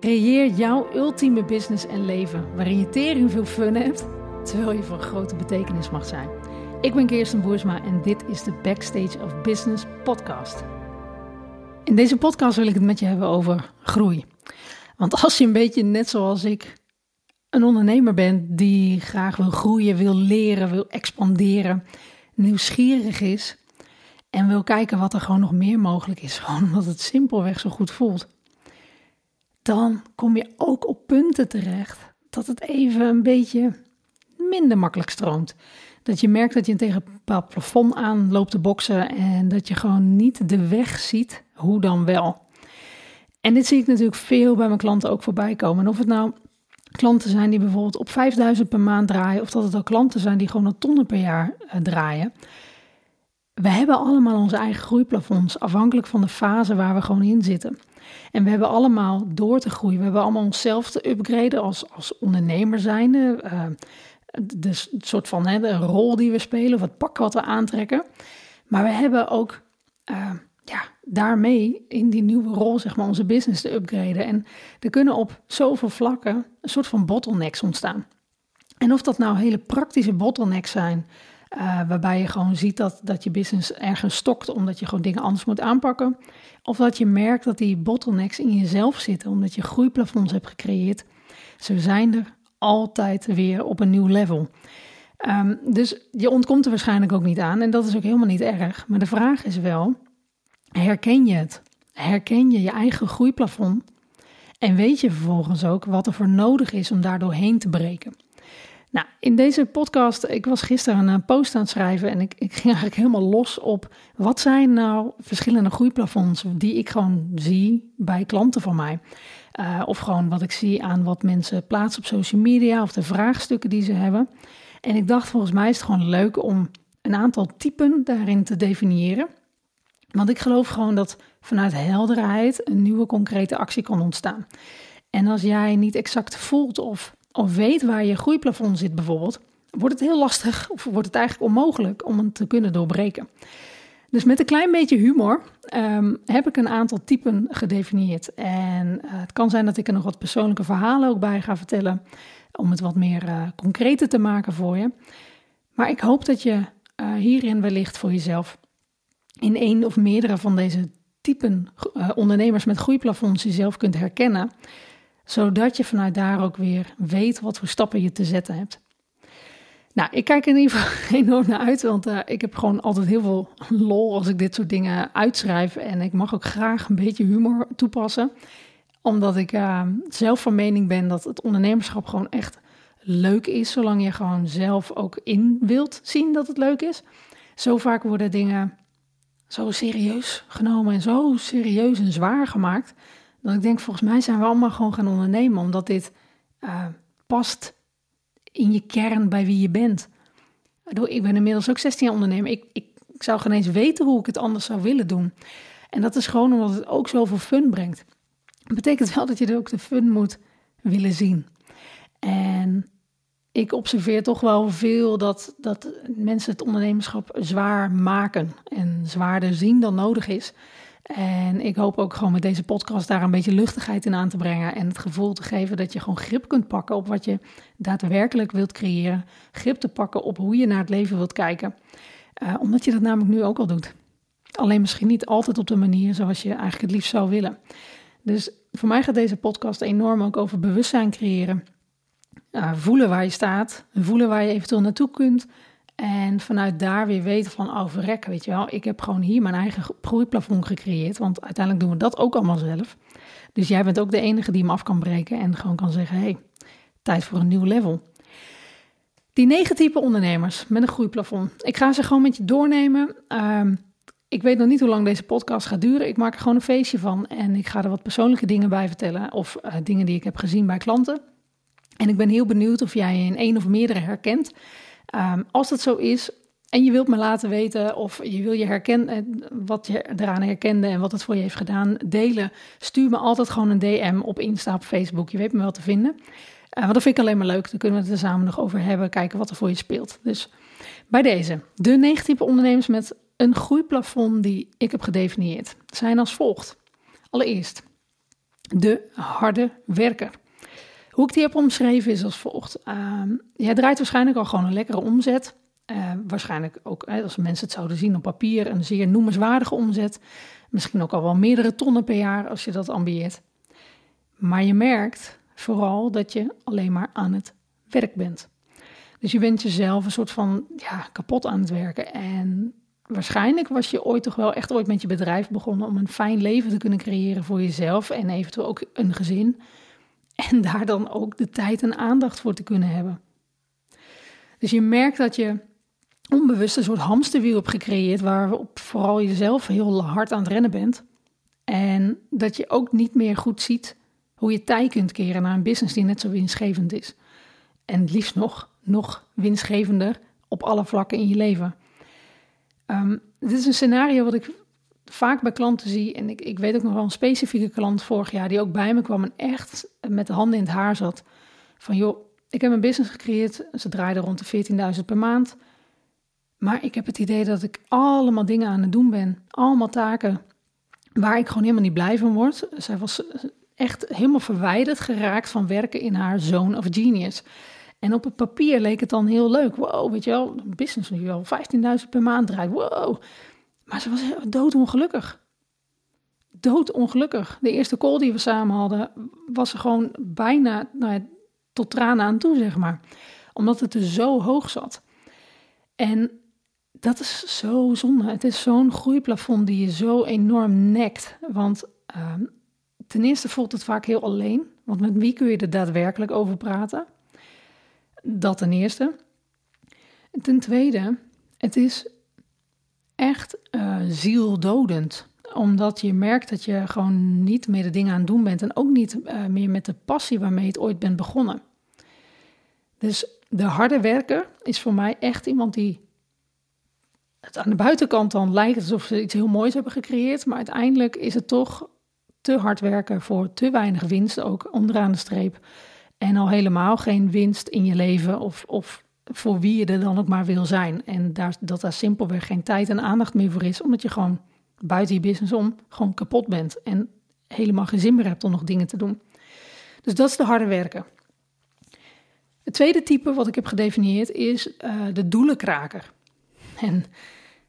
Creëer jouw ultieme business en leven waarin je tering veel fun hebt, terwijl je van grote betekenis mag zijn. Ik ben Kirsten Boersma en dit is de Backstage of Business podcast. In deze podcast wil ik het met je hebben over groei. Want als je een beetje net zoals ik een ondernemer bent die graag wil groeien, wil leren, wil expanderen, nieuwsgierig is en wil kijken wat er gewoon nog meer mogelijk is, gewoon omdat het simpelweg zo goed voelt dan kom je ook op punten terecht dat het even een beetje minder makkelijk stroomt. Dat je merkt dat je tegen een bepaald plafond aan loopt te boksen en dat je gewoon niet de weg ziet, hoe dan wel. En dit zie ik natuurlijk veel bij mijn klanten ook voorbij komen. En of het nou klanten zijn die bijvoorbeeld op 5000 per maand draaien, of dat het ook klanten zijn die gewoon een tonnen per jaar uh, draaien. We hebben allemaal onze eigen groeiplafonds, afhankelijk van de fase waar we gewoon in zitten. En we hebben allemaal door te groeien. We hebben allemaal onszelf te upgraden als, als ondernemer zijnde. Uh, de soort van hè, de rol die we spelen of het pak wat we aantrekken. Maar we hebben ook uh, ja, daarmee in die nieuwe rol zeg maar, onze business te upgraden. En er kunnen op zoveel vlakken een soort van bottlenecks ontstaan. En of dat nou hele praktische bottlenecks zijn, uh, waarbij je gewoon ziet dat, dat je business ergens stokt omdat je gewoon dingen anders moet aanpakken. Of dat je merkt dat die bottlenecks in jezelf zitten omdat je groeiplafonds hebt gecreëerd. Ze zijn er altijd weer op een nieuw level. Um, dus je ontkomt er waarschijnlijk ook niet aan en dat is ook helemaal niet erg. Maar de vraag is wel, herken je het? Herken je je eigen groeiplafond? En weet je vervolgens ook wat er voor nodig is om daar doorheen te breken? Nou, in deze podcast, ik was gisteren een post aan het schrijven en ik, ik ging eigenlijk helemaal los op wat zijn nou verschillende groeiplafonds die ik gewoon zie bij klanten van mij. Uh, of gewoon wat ik zie aan wat mensen plaatsen op social media of de vraagstukken die ze hebben. En ik dacht, volgens mij is het gewoon leuk om een aantal typen daarin te definiëren. Want ik geloof gewoon dat vanuit helderheid een nieuwe concrete actie kan ontstaan. En als jij niet exact voelt of of weet waar je groeiplafond zit bijvoorbeeld, wordt het heel lastig of wordt het eigenlijk onmogelijk om het te kunnen doorbreken. Dus met een klein beetje humor um, heb ik een aantal typen gedefinieerd. En uh, het kan zijn dat ik er nog wat persoonlijke verhalen ook bij ga vertellen, om het wat meer uh, concreter te maken voor je. Maar ik hoop dat je uh, hierin wellicht voor jezelf in één of meerdere van deze typen ondernemers met groeiplafonds jezelf kunt herkennen zodat je vanuit daar ook weer weet wat voor stappen je te zetten hebt. Nou, ik kijk er in ieder geval enorm naar uit, want uh, ik heb gewoon altijd heel veel lol als ik dit soort dingen uitschrijf. En ik mag ook graag een beetje humor toepassen, omdat ik uh, zelf van mening ben dat het ondernemerschap gewoon echt leuk is, zolang je gewoon zelf ook in wilt zien dat het leuk is. Zo vaak worden dingen zo serieus genomen en zo serieus en zwaar gemaakt. Dat ik denk, volgens mij zijn we allemaal gewoon gaan ondernemen, omdat dit uh, past in je kern bij wie je bent. Ik ben inmiddels ook 16 jaar ondernemer. Ik, ik, ik zou geen eens weten hoe ik het anders zou willen doen. En dat is gewoon omdat het ook zoveel fun brengt. Dat betekent wel dat je er ook de fun moet willen zien. En ik observeer toch wel veel dat, dat mensen het ondernemerschap zwaar maken en zwaarder zien dan nodig is. En ik hoop ook gewoon met deze podcast daar een beetje luchtigheid in aan te brengen. En het gevoel te geven dat je gewoon grip kunt pakken op wat je daadwerkelijk wilt creëren. Grip te pakken op hoe je naar het leven wilt kijken. Uh, omdat je dat namelijk nu ook al doet. Alleen misschien niet altijd op de manier zoals je eigenlijk het liefst zou willen. Dus voor mij gaat deze podcast enorm ook over bewustzijn creëren. Uh, voelen waar je staat, voelen waar je eventueel naartoe kunt. En vanuit daar weer weten van, oh weet je wel, ik heb gewoon hier mijn eigen groeiplafond gecreëerd. Want uiteindelijk doen we dat ook allemaal zelf. Dus jij bent ook de enige die hem af kan breken en gewoon kan zeggen, hey, tijd voor een nieuw level. Die negen type ondernemers met een groeiplafond. Ik ga ze gewoon met je doornemen. Um, ik weet nog niet hoe lang deze podcast gaat duren. Ik maak er gewoon een feestje van en ik ga er wat persoonlijke dingen bij vertellen. Of uh, dingen die ik heb gezien bij klanten. En ik ben heel benieuwd of jij in één of meerdere herkent. Um, als dat zo is en je wilt me laten weten of je wil je herkennen, eh, wat je eraan herkende en wat het voor je heeft gedaan, delen, stuur me altijd gewoon een DM op Insta, op Facebook. Je weet me wel te vinden. Uh, dat vind ik alleen maar leuk. Dan kunnen we het er samen nog over hebben, kijken wat er voor je speelt. Dus bij deze, de negen type ondernemers met een groeiplafond die ik heb gedefinieerd, zijn als volgt. Allereerst, De harde werker. Hoe ik die heb omschreven is als volgt. Uh, jij draait waarschijnlijk al gewoon een lekkere omzet. Uh, waarschijnlijk ook, als mensen het zouden zien op papier, een zeer noemenswaardige omzet. Misschien ook al wel meerdere tonnen per jaar als je dat ambieert. Maar je merkt vooral dat je alleen maar aan het werk bent. Dus je bent jezelf een soort van ja, kapot aan het werken. En waarschijnlijk was je ooit toch wel echt ooit met je bedrijf begonnen om een fijn leven te kunnen creëren voor jezelf en eventueel ook een gezin. En daar dan ook de tijd en aandacht voor te kunnen hebben. Dus je merkt dat je onbewust een soort hamsterwiel hebt gecreëerd waarop vooral jezelf heel hard aan het rennen bent. En dat je ook niet meer goed ziet hoe je tijd kunt keren naar een business die net zo winstgevend is. En het liefst nog, nog winstgevender op alle vlakken in je leven. Um, dit is een scenario wat ik vaak bij klanten zie. En ik, ik weet ook nog wel een specifieke klant vorig jaar die ook bij me kwam en echt met de handen in het haar zat. Van joh, ik heb een business gecreëerd. Ze draaiden rond de 14.000 per maand. Maar ik heb het idee dat ik allemaal dingen aan het doen ben. Allemaal taken waar ik gewoon helemaal niet blij van word. Zij was echt helemaal verwijderd geraakt van werken in haar zone of genius. En op het papier leek het dan heel leuk. Wow, weet je wel, een business nu al 15.000 per maand draait. Wow. Maar ze was doodongelukkig. Doodongelukkig. De eerste call die we samen hadden, was ze gewoon bijna nou ja, tot tranen aan toe, zeg maar. Omdat het er zo hoog zat. En dat is zo zonde. Het is zo'n groeiplafond die je zo enorm nekt. Want uh, ten eerste voelt het vaak heel alleen. Want met wie kun je er daadwerkelijk over praten? Dat ten eerste. En ten tweede, het is echt uh, zieldodend. Omdat je merkt dat je gewoon niet meer de dingen aan het doen bent. En ook niet uh, meer met de passie waarmee je het ooit bent begonnen. Dus de harde werker is voor mij echt iemand die het aan de buitenkant dan lijkt alsof ze iets heel moois hebben gecreëerd. Maar uiteindelijk is het toch te hard werken voor te weinig winst, ook onderaan de streep. En al helemaal geen winst in je leven of, of voor wie je er dan ook maar wil zijn. En daar, dat daar simpelweg geen tijd en aandacht meer voor is, omdat je gewoon buiten je business om gewoon kapot bent en helemaal geen zin meer hebt om nog dingen te doen. Dus dat is de harde werken. Het tweede type wat ik heb gedefinieerd is uh, de doelenkraker. En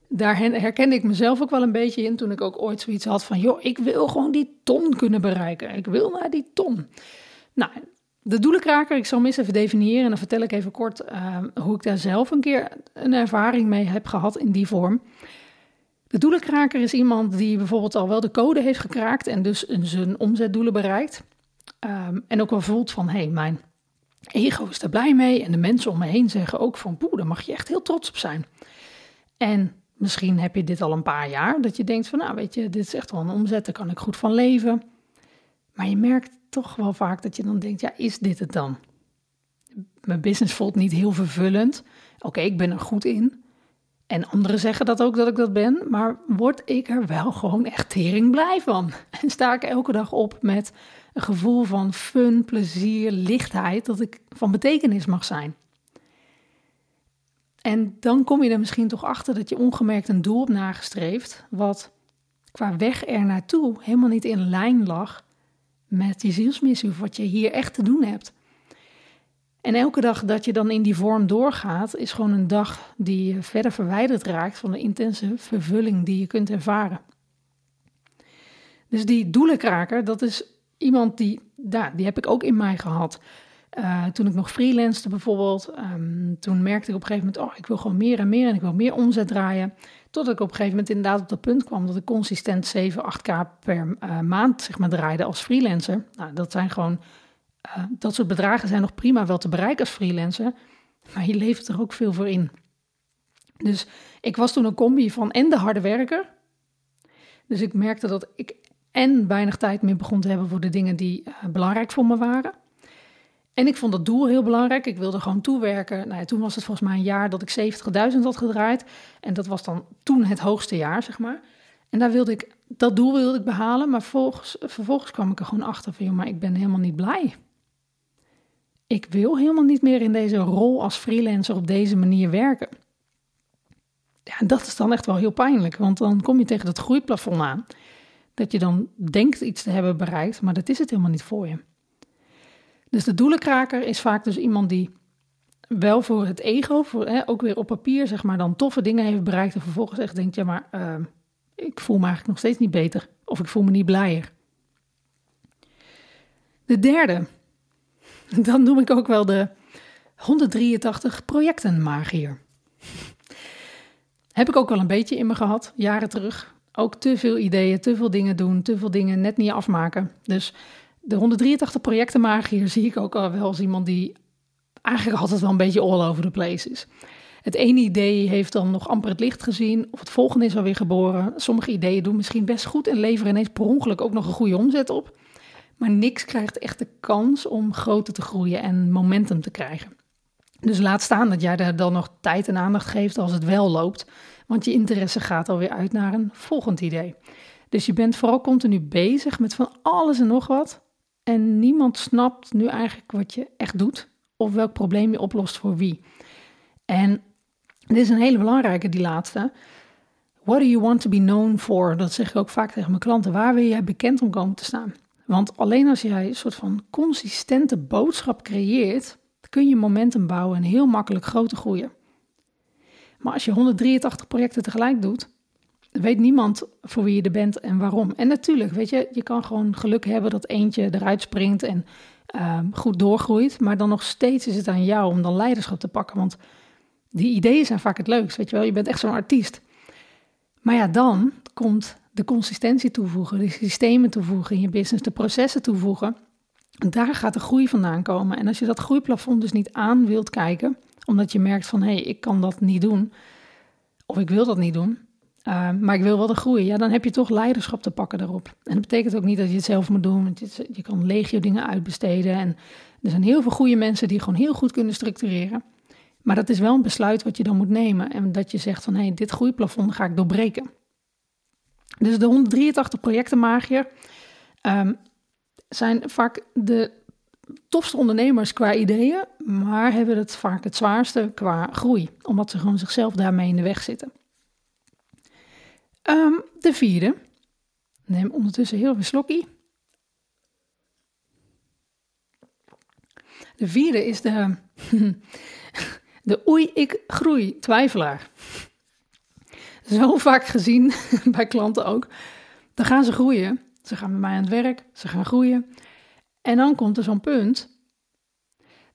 daar herkende ik mezelf ook wel een beetje in toen ik ook ooit zoiets had van, joh, ik wil gewoon die ton kunnen bereiken. Ik wil naar die ton. Nou, de doelenkraker, ik zal eens even definiëren en dan vertel ik even kort uh, hoe ik daar zelf een keer een ervaring mee heb gehad in die vorm. De doelenkraker is iemand die bijvoorbeeld al wel de code heeft gekraakt en dus zijn omzetdoelen bereikt. Um, en ook wel voelt van, hé, hey, mijn ego is er blij mee en de mensen om me heen zeggen ook van, poeh, daar mag je echt heel trots op zijn. En Misschien heb je dit al een paar jaar, dat je denkt van nou weet je, dit is echt wel een omzet, daar kan ik goed van leven. Maar je merkt toch wel vaak dat je dan denkt, ja, is dit het dan? Mijn business voelt niet heel vervullend. Oké, ik ben er goed in. En anderen zeggen dat ook dat ik dat ben, maar word ik er wel gewoon echt tering blij van? En sta ik elke dag op met een gevoel van fun, plezier, lichtheid, dat ik van betekenis mag zijn. En dan kom je er misschien toch achter dat je ongemerkt een doel hebt nagestreefd, wat qua weg er naartoe helemaal niet in lijn lag met je zielsmissie of wat je hier echt te doen hebt. En elke dag dat je dan in die vorm doorgaat, is gewoon een dag die je verder verwijderd raakt van de intense vervulling die je kunt ervaren. Dus die doelenkraker, dat is iemand die, daar, die heb ik ook in mij gehad. Uh, toen ik nog freelanced bijvoorbeeld, um, toen merkte ik op een gegeven moment, oh, ik wil gewoon meer en meer en ik wil meer omzet draaien. Tot ik op een gegeven moment inderdaad op dat punt kwam dat ik consistent 7, 8k per uh, maand zeg maar, draaide als freelancer. Nou, dat zijn gewoon, uh, dat soort bedragen zijn nog prima wel te bereiken als freelancer, maar je levert er ook veel voor in. Dus ik was toen een combi van en de harde werker. Dus ik merkte dat ik en weinig tijd meer begon te hebben voor de dingen die belangrijk voor me waren. En ik vond dat doel heel belangrijk. Ik wilde gewoon toewerken. Nou toen was het volgens mij een jaar dat ik 70.000 had gedraaid. En dat was dan toen het hoogste jaar, zeg maar. En daar wilde ik, dat doel wilde ik behalen. Maar volgens, vervolgens kwam ik er gewoon achter van, maar ik ben helemaal niet blij. Ik wil helemaal niet meer in deze rol als freelancer op deze manier werken. Ja, dat is dan echt wel heel pijnlijk, want dan kom je tegen dat groeiplafond aan. Dat je dan denkt iets te hebben bereikt, maar dat is het helemaal niet voor je. Dus de doelenkraker is vaak dus iemand die wel voor het ego, voor, hè, ook weer op papier, zeg maar, dan toffe dingen heeft bereikt. En vervolgens echt denkt, ja, maar uh, ik voel me eigenlijk nog steeds niet beter. Of ik voel me niet blijer. De derde, dan noem ik ook wel de 183 projectenmagier. Heb ik ook wel een beetje in me gehad, jaren terug. Ook te veel ideeën, te veel dingen doen, te veel dingen net niet afmaken. Dus de 183 projectenmagier zie ik ook al wel als iemand die eigenlijk altijd wel een beetje all over the place is. Het ene idee heeft dan nog amper het licht gezien, of het volgende is alweer geboren. Sommige ideeën doen misschien best goed en leveren ineens per ongeluk ook nog een goede omzet op. Maar niks krijgt echt de kans om groter te groeien en momentum te krijgen. Dus laat staan dat jij er dan nog tijd en aandacht geeft als het wel loopt, want je interesse gaat alweer uit naar een volgend idee. Dus je bent vooral continu bezig met van alles en nog wat. En niemand snapt nu eigenlijk wat je echt doet of welk probleem je oplost voor wie. En dit is een hele belangrijke, die laatste. What do you want to be known for? Dat zeg ik ook vaak tegen mijn klanten. Waar wil jij bekend om komen te staan? Want alleen als jij een soort van consistente boodschap creëert, kun je momentum bouwen en heel makkelijk groter groeien. Maar als je 183 projecten tegelijk doet, weet niemand voor wie je er bent en waarom. En natuurlijk, weet je, je kan gewoon geluk hebben dat eentje eruit springt en uh, goed doorgroeit. Maar dan nog steeds is het aan jou om dan leiderschap te pakken. Want die ideeën zijn vaak het leukst, weet je wel. Je bent echt zo'n artiest. Maar ja, dan komt de consistentie toevoegen, de systemen toevoegen in je business, de processen toevoegen. Daar gaat de groei vandaan komen. En als je dat groeiplafond dus niet aan wilt kijken, omdat je merkt van hé, hey, ik kan dat niet doen, of ik wil dat niet doen, uh, maar ik wil wel de groei, ja, dan heb je toch leiderschap te pakken daarop. En dat betekent ook niet dat je het zelf moet doen, want je, je kan legio dingen uitbesteden. En er zijn heel veel goede mensen die gewoon heel goed kunnen structureren. Maar dat is wel een besluit wat je dan moet nemen. En dat je zegt van hé, dit groeiplafond ga ik doorbreken. Dus de 183 projecten magier um, zijn vaak de tofste ondernemers qua ideeën, maar hebben het vaak het zwaarste qua groei, omdat ze gewoon zichzelf daarmee in de weg zitten. Um, de vierde, neem ondertussen heel veel slokkie. De vierde is de, de oei ik groei twijfelaar. Zo vaak gezien bij klanten ook. Dan gaan ze groeien. Ze gaan met mij aan het werk, ze gaan groeien. En dan komt er zo'n punt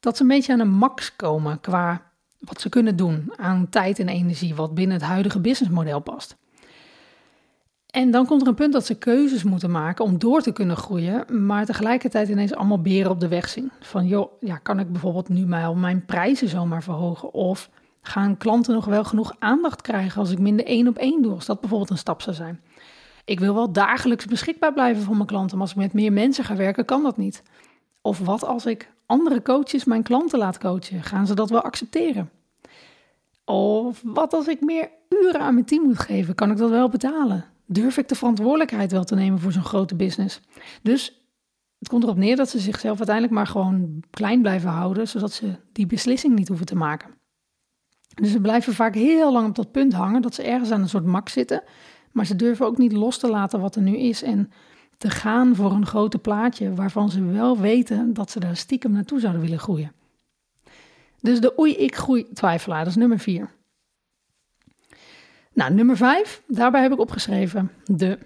dat ze een beetje aan een max komen qua wat ze kunnen doen aan tijd en energie, wat binnen het huidige businessmodel past. En dan komt er een punt dat ze keuzes moeten maken om door te kunnen groeien, maar tegelijkertijd ineens allemaal beren op de weg zien. Van joh, ja, kan ik bijvoorbeeld nu mijn prijzen zomaar verhogen? Of gaan klanten nog wel genoeg aandacht krijgen als ik minder één op één doe, als dat bijvoorbeeld een stap zou zijn? Ik wil wel dagelijks beschikbaar blijven voor mijn klanten, maar als ik met meer mensen ga werken, kan dat niet. Of wat als ik andere coaches mijn klanten laat coachen? Gaan ze dat wel accepteren? Of wat als ik meer uren aan mijn team moet geven? Kan ik dat wel betalen? Durf ik de verantwoordelijkheid wel te nemen voor zo'n grote business? Dus het komt erop neer dat ze zichzelf uiteindelijk maar gewoon klein blijven houden, zodat ze die beslissing niet hoeven te maken. Dus ze blijven vaak heel lang op dat punt hangen dat ze ergens aan een soort max zitten, maar ze durven ook niet los te laten wat er nu is en te gaan voor een grote plaatje waarvan ze wel weten dat ze daar stiekem naartoe zouden willen groeien. Dus de oei ik groei twijfelaar, dat is nummer vier. Nou, nummer vijf, daarbij heb ik opgeschreven de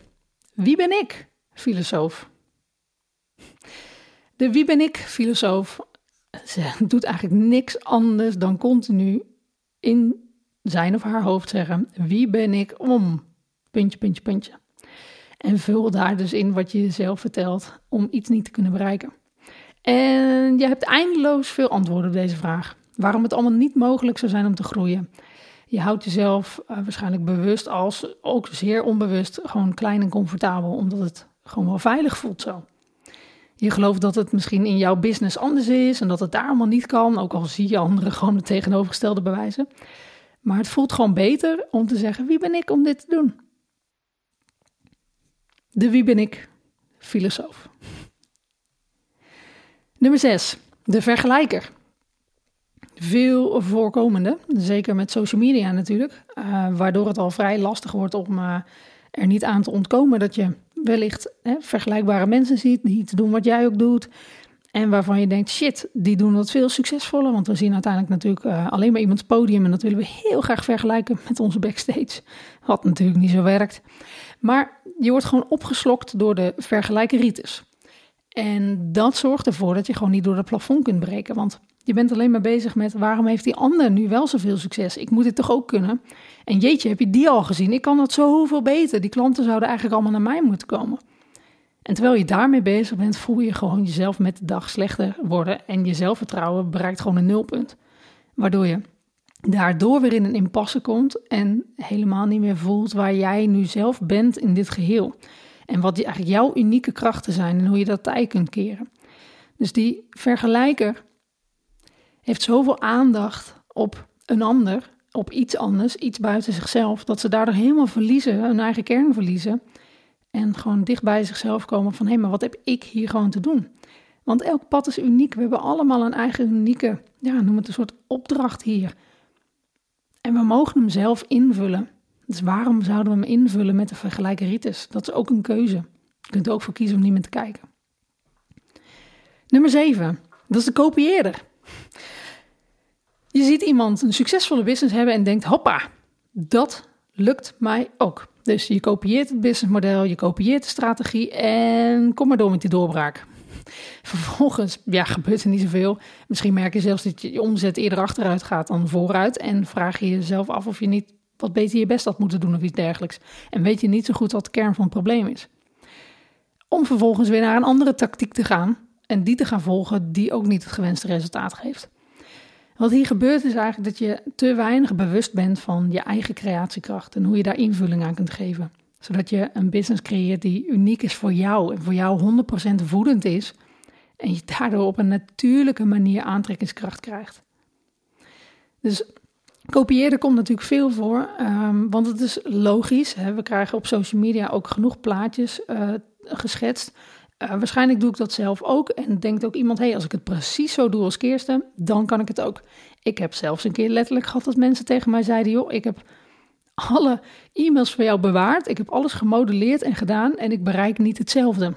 wie ben ik filosoof. De wie ben ik filosoof ze doet eigenlijk niks anders dan continu in zijn of haar hoofd zeggen: wie ben ik om? Puntje, puntje, puntje. En vul daar dus in wat je jezelf vertelt om iets niet te kunnen bereiken. En je hebt eindeloos veel antwoorden op deze vraag. Waarom het allemaal niet mogelijk zou zijn om te groeien. Je houdt jezelf uh, waarschijnlijk bewust als ook zeer onbewust gewoon klein en comfortabel, omdat het gewoon wel veilig voelt zo. Je gelooft dat het misschien in jouw business anders is en dat het daar allemaal niet kan, ook al zie je anderen gewoon het tegenovergestelde bewijzen. Maar het voelt gewoon beter om te zeggen: wie ben ik om dit te doen? De wie ben ik? Filosoof. Nummer 6. De vergelijker. Veel voorkomende, zeker met social media natuurlijk, uh, waardoor het al vrij lastig wordt om uh, er niet aan te ontkomen dat je wellicht hè, vergelijkbare mensen ziet die te doen wat jij ook doet. En waarvan je denkt, shit, die doen dat veel succesvoller. Want we zien uiteindelijk natuurlijk uh, alleen maar iemands podium. En dat willen we heel graag vergelijken met onze backstage. Wat natuurlijk niet zo werkt. Maar je wordt gewoon opgeslokt door de vergelijkeritis. En dat zorgt ervoor dat je gewoon niet door het plafond kunt breken. Want je bent alleen maar bezig met waarom heeft die ander nu wel zoveel succes? Ik moet dit toch ook kunnen? En jeetje, heb je die al gezien? Ik kan dat zoveel beter. Die klanten zouden eigenlijk allemaal naar mij moeten komen. En terwijl je daarmee bezig bent, voel je gewoon jezelf met de dag slechter worden. En je zelfvertrouwen bereikt gewoon een nulpunt. Waardoor je daardoor weer in een impasse komt en helemaal niet meer voelt waar jij nu zelf bent in dit geheel. En wat eigenlijk jouw unieke krachten zijn en hoe je dat tij kunt keren. Dus die vergelijker heeft zoveel aandacht op een ander, op iets anders, iets buiten zichzelf, dat ze daardoor helemaal verliezen, hun eigen kern verliezen. En gewoon dicht bij zichzelf komen van hé, hey, maar wat heb ik hier gewoon te doen? Want elk pad is uniek. We hebben allemaal een eigen unieke, ja, noem het een soort opdracht hier. En we mogen hem zelf invullen. Dus waarom zouden we hem invullen met de vergelijkeritis? Dat is ook een keuze. Je kunt er ook voor kiezen om niet meer te kijken. Nummer 7, dat is de kopieerder. Je ziet iemand een succesvolle business hebben en denkt: hoppa, dat lukt mij ook. Dus je kopieert het businessmodel, je kopieert de strategie en kom maar door met die doorbraak. Vervolgens ja, gebeurt er niet zoveel. Misschien merk je zelfs dat je omzet eerder achteruit gaat dan vooruit. En vraag je jezelf af of je niet wat beter je best had moeten doen of iets dergelijks. En weet je niet zo goed wat de kern van het probleem is. Om vervolgens weer naar een andere tactiek te gaan en die te gaan volgen die ook niet het gewenste resultaat geeft. Wat hier gebeurt is eigenlijk dat je te weinig bewust bent van je eigen creatiekracht en hoe je daar invulling aan kunt geven. Zodat je een business creëert die uniek is voor jou en voor jou 100% voedend is. En je daardoor op een natuurlijke manier aantrekkingskracht krijgt. Dus kopiëren komt natuurlijk veel voor, um, want het is logisch. Hè? We krijgen op social media ook genoeg plaatjes uh, geschetst uh, waarschijnlijk doe ik dat zelf ook en denkt ook iemand, hé, hey, als ik het precies zo doe als Kirsten, dan kan ik het ook. Ik heb zelfs een keer letterlijk gehad dat mensen tegen mij zeiden, joh, ik heb alle e-mails van jou bewaard, ik heb alles gemodelleerd en gedaan en ik bereik niet hetzelfde.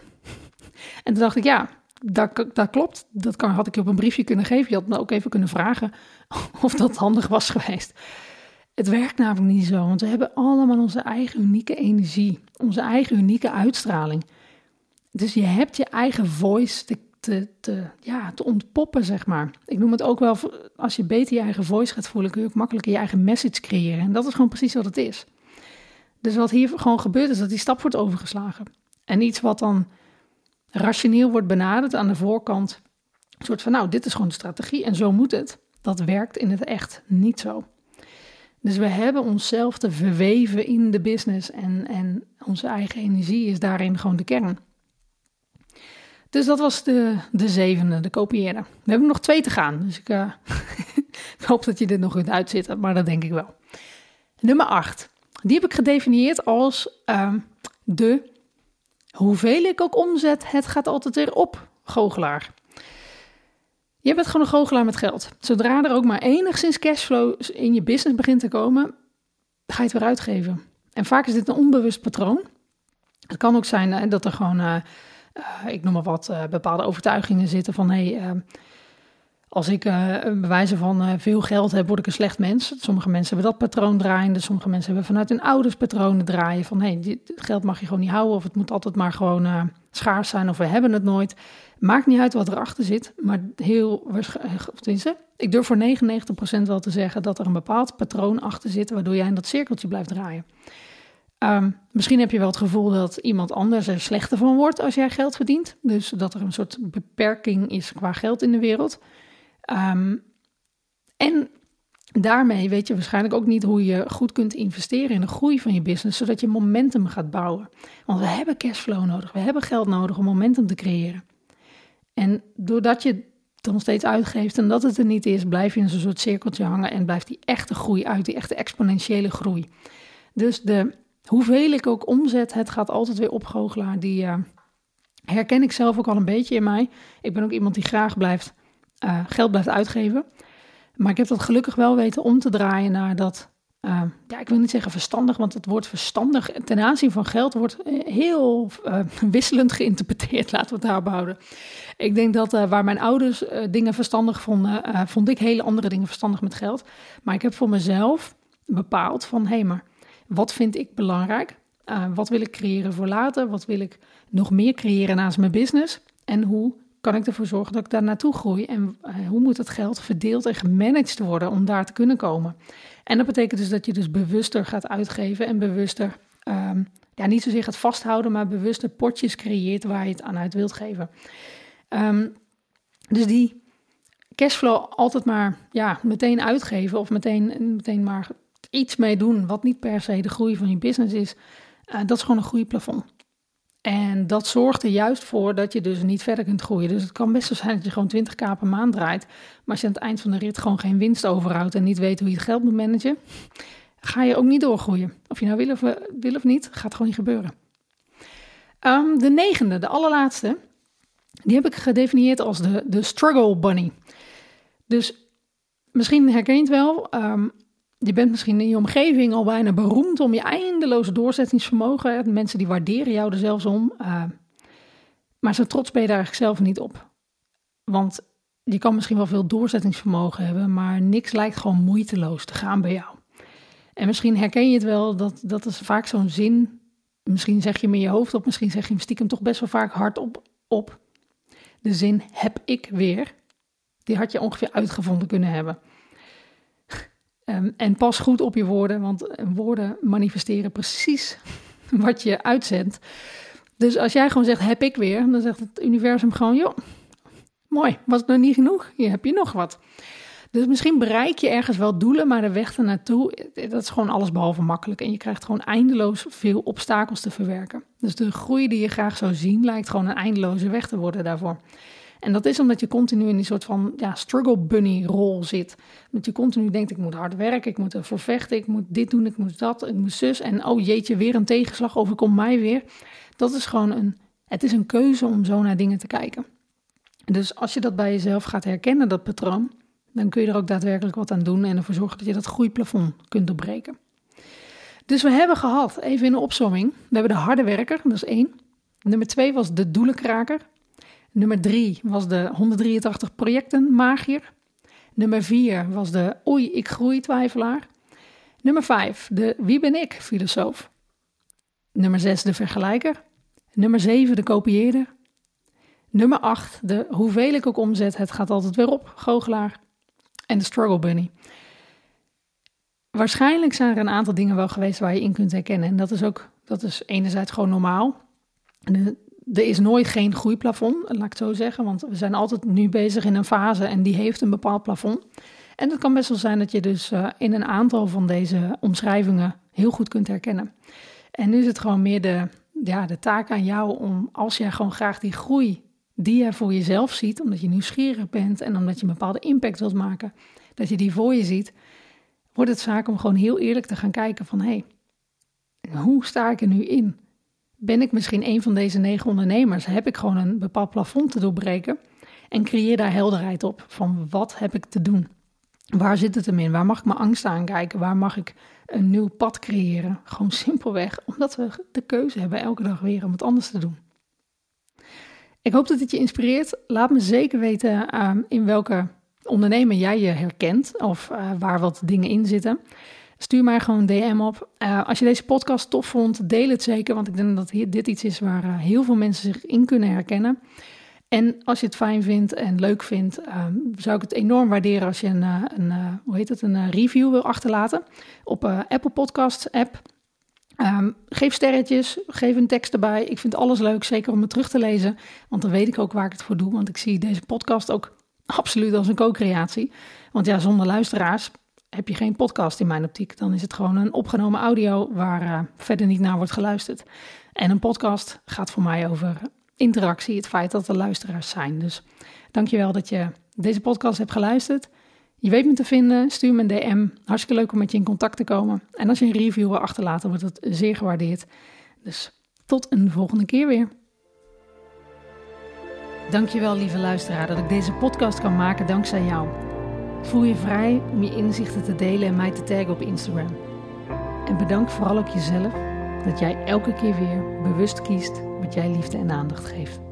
En toen dacht ik, ja, dat, dat klopt, dat kan, had ik op een briefje kunnen geven, je had me ook even kunnen vragen of dat handig was geweest. Het werkt namelijk niet zo, want we hebben allemaal onze eigen unieke energie, onze eigen unieke uitstraling. Dus je hebt je eigen voice te, te, ja, te ontpoppen, zeg maar. Ik noem het ook wel, als je beter je eigen voice gaat voelen, kun je ook makkelijker je eigen message creëren. En dat is gewoon precies wat het is. Dus wat hier gewoon gebeurt, is dat die stap wordt overgeslagen. En iets wat dan rationeel wordt benaderd aan de voorkant, een soort van, nou, dit is gewoon de strategie en zo moet het. Dat werkt in het echt niet zo. Dus we hebben onszelf te verweven in de business en, en onze eigen energie is daarin gewoon de kern. Dus dat was de, de zevende, de kopiëren. We hebben nog twee te gaan, dus ik, uh, hoop dat je dit nog kunt uitzitten, maar dat denk ik wel. Nummer acht, die heb ik gedefinieerd als uh, de hoeveel ik ook omzet, het gaat altijd weer op, goochelaar. Je bent gewoon een goochelaar met geld. Zodra er ook maar enigszins cashflow in je business begint te komen, ga je het weer uitgeven. En vaak is dit een onbewust patroon. Het kan ook zijn dat er gewoon uh, ik noem maar wat, uh, bepaalde overtuigingen zitten van hé, hey, uh, als ik bewijzen van veel geld heb, word ik een slecht mens. Sommige mensen hebben dat patroon draaien, sommige mensen hebben vanuit hun ouders patronen draaien van hé, hey, geld mag je gewoon niet houden of het moet altijd maar gewoon schaars zijn of we hebben het nooit. Maakt niet uit wat erachter zit, maar heel waarschijnlijk, ik durf voor 99% wel te zeggen dat er een bepaald patroon achter zit waardoor jij in dat cirkeltje blijft draaien. Um, misschien heb je wel het gevoel dat iemand anders er slechter van wordt als jij geld verdient. Dus dat er een soort beperking is qua geld in de wereld. Um, en daarmee weet je waarschijnlijk ook niet hoe je goed kunt investeren in de groei van je business, zodat je momentum gaat bouwen. Want we hebben cashflow nodig, we hebben geld nodig om momentum te creëren. En doordat je dan steeds uitgeeft en dat het er niet is, blijf je in zo'n soort cirkeltje hangen en blijft die echte groei uit, die echte exponentiële groei. Dus de hoeveel ik ook omzet, het gaat altijd weer opgoochelaar. Die uh, herken ik zelf ook al een beetje in mij. Ik ben ook iemand die graag blijft, uh, geld blijft uitgeven. Maar ik heb dat gelukkig wel weten om te draaien naar dat uh, ja, ik wil niet zeggen verstandig, want het woord verstandig ten aanzien van geld wordt heel wisselend geïnterpreteerd. Laten we het daar behouden. Ik denk dat waar mijn ouders dingen verstandig vonden, vond ik hele andere dingen verstandig met geld. Maar ik heb voor mezelf bepaald van, hé, hey, maar wat vind ik belangrijk? wat wil ik creëren voor later? Wat wil ik nog meer creëren naast mijn business? En hoe kan ik ervoor zorgen dat ik daar naartoe groei? En hoe moet het geld verdeeld en gemanaged worden om daar te kunnen komen? En dat betekent dus dat je dus bewuster gaat uitgeven en bewuster, um, ja, niet zozeer gaat vasthouden, maar bewuster potjes creëert waar je het aan uit wilt geven. Um, dus die cashflow altijd maar ja, meteen uitgeven of meteen, meteen maar iets mee doen wat niet per se de groei van je business is, uh, dat is gewoon een groeiplafond. En dat zorgt er juist voor dat je dus niet verder kunt groeien. Dus het kan best wel zijn dat je gewoon 20k per maand draait. Maar als je aan het eind van de rit gewoon geen winst overhoudt en niet weet hoe je het geld moet managen, ga je ook niet doorgroeien. Of je nou wil of, wil of niet, gaat gewoon niet gebeuren. Um, de negende, de allerlaatste, die heb ik gedefinieerd als de, de struggle bunny. Dus misschien herken het wel. Um, je bent misschien in je omgeving al bijna beroemd om je eindeloze doorzettingsvermogen. Mensen die waarderen jou er zelfs om. Uh, maar zo trots ben je daar zelf niet op. Want je kan misschien wel veel doorzettingsvermogen hebben, maar niks lijkt gewoon moeiteloos te gaan bij jou. En misschien herken je het wel, dat, dat is vaak zo'n zin. Misschien zeg je hem in je hoofd op, misschien zeg je hem stiekem toch best wel vaak hardop op. De zin heb ik weer. Die had je ongeveer uitgevonden kunnen hebben. Ehm, en pas goed op je woorden, want eh, woorden manifesteren precies wat je uitzendt. Dus als jij gewoon zegt, heb ik weer, dan zegt het universum gewoon, joh, mooi, was het nog niet genoeg? Hier heb je nog wat. Dus misschien bereik je ergens wel doelen, maar de weg ernaartoe, eh, dat is gewoon alles behalve makkelijk. En je krijgt gewoon eindeloos veel obstakels te verwerken. Dus de groei die je graag zou zien, lijkt gewoon een eindeloze weg te worden daarvoor. En dat is omdat je continu in die soort van ja, struggle bunny rol zit. Dat je continu denkt, ik moet hard werken, ik moet ervoor vechten, ik moet dit doen, ik moet dat, ik moet zus. En oh jeetje, weer een tegenslag overkomt mij weer. Dat is gewoon een, het is een keuze om zo naar dingen te kijken. Dus als je dat bij jezelf gaat herkennen, dat patroon, dan kun je er ook daadwerkelijk wat aan doen en ervoor zorgen dat je dat groeiplafond kunt doorbreken. Dus we hebben gehad, even in de opzomming, we hebben de harde werker, dat is één. Nummer twee was de doelenkraker. Nummer drie was de 183 projecten magier. Nummer vier was de oei, ik groei twijfelaar. Nummer vijf, de wie ben ik filosoof. Nummer zes, de vergelijker. Nummer zeven, de kopieerder. Nummer acht, de hoeveel ik ook omzet, het gaat altijd weer op, goochelaar. En de struggle bunny. Waarschijnlijk zijn er een aantal dingen wel geweest waar je in kunt herkennen. En dat is ook, dat is enerzijds gewoon normaal. De, er is nooit geen groeiplafond, laat ik het zo zeggen. Want we zijn altijd nu bezig in een fase en die heeft een bepaald plafond. En het kan best wel zijn dat je dus uh, in een aantal van deze omschrijvingen heel goed kunt herkennen. En nu is het gewoon meer de, ja, de taak aan jou om, als jij gewoon graag die groei die je voor jezelf ziet, omdat je nieuwsgierig bent en omdat je een bepaalde impact wilt maken, dat je die voor je ziet, wordt het zaak om gewoon heel eerlijk te gaan kijken van hé, hey, hoe sta ik er nu in? Ben ik misschien een van deze negen ondernemers? Heb ik gewoon een bepaald plafond te doorbreken? En creëer daar helderheid op van wat heb ik te doen? Waar zit het hem in? Waar mag ik mijn angst aankijken? Waar mag ik een nieuw pad creëren? Gewoon simpelweg omdat we de keuze hebben elke dag weer om het anders te doen. Ik hoop dat dit je inspireert. Laat me zeker weten ehm, in welke ondernemer jij je herkent of uh, waar wat dingen in zitten. Stuur mij gewoon een DM op. Uh, als je deze podcast tof vond, deel het zeker. Want ik denk dat dit iets is waar uh, heel veel mensen zich in kunnen herkennen. En als je het fijn vindt en leuk vindt, uh, zou ik het enorm waarderen als je een, eh, een hoe heet het, een review wil achterlaten op Apple Podcasts app. Um, geef sterretjes, geef een tekst erbij. Ik vind alles leuk, zeker om het terug te lezen. Want dan weet ik ook waar ik het voor doe. Want ik zie deze podcast ook absoluut als een co-creatie. Want ja, zonder luisteraars heb je geen podcast in mijn optiek. Dan is het gewoon een opgenomen audio waar uh, verder niet naar wordt geluisterd. En een podcast gaat voor mij over interactie, het feit dat er luisteraars zijn. Dus dankjewel dat je deze podcast hebt geluisterd. Je weet me te vinden, stuur me een DM. Hartstikke leuk om met je in contact te komen. En als je een review wil achterlaten, wordt het zeer gewaardeerd. Dus tot een volgende keer weer. Dankjewel lieve luisteraar dat ik deze podcast kan maken dankzij jou. Voel je vrij om je inzichten te delen en mij te taggen op Instagram. En bedank vooral ook jezelf dat jij elke keer weer bewust kiest wat jij liefde en aandacht geeft.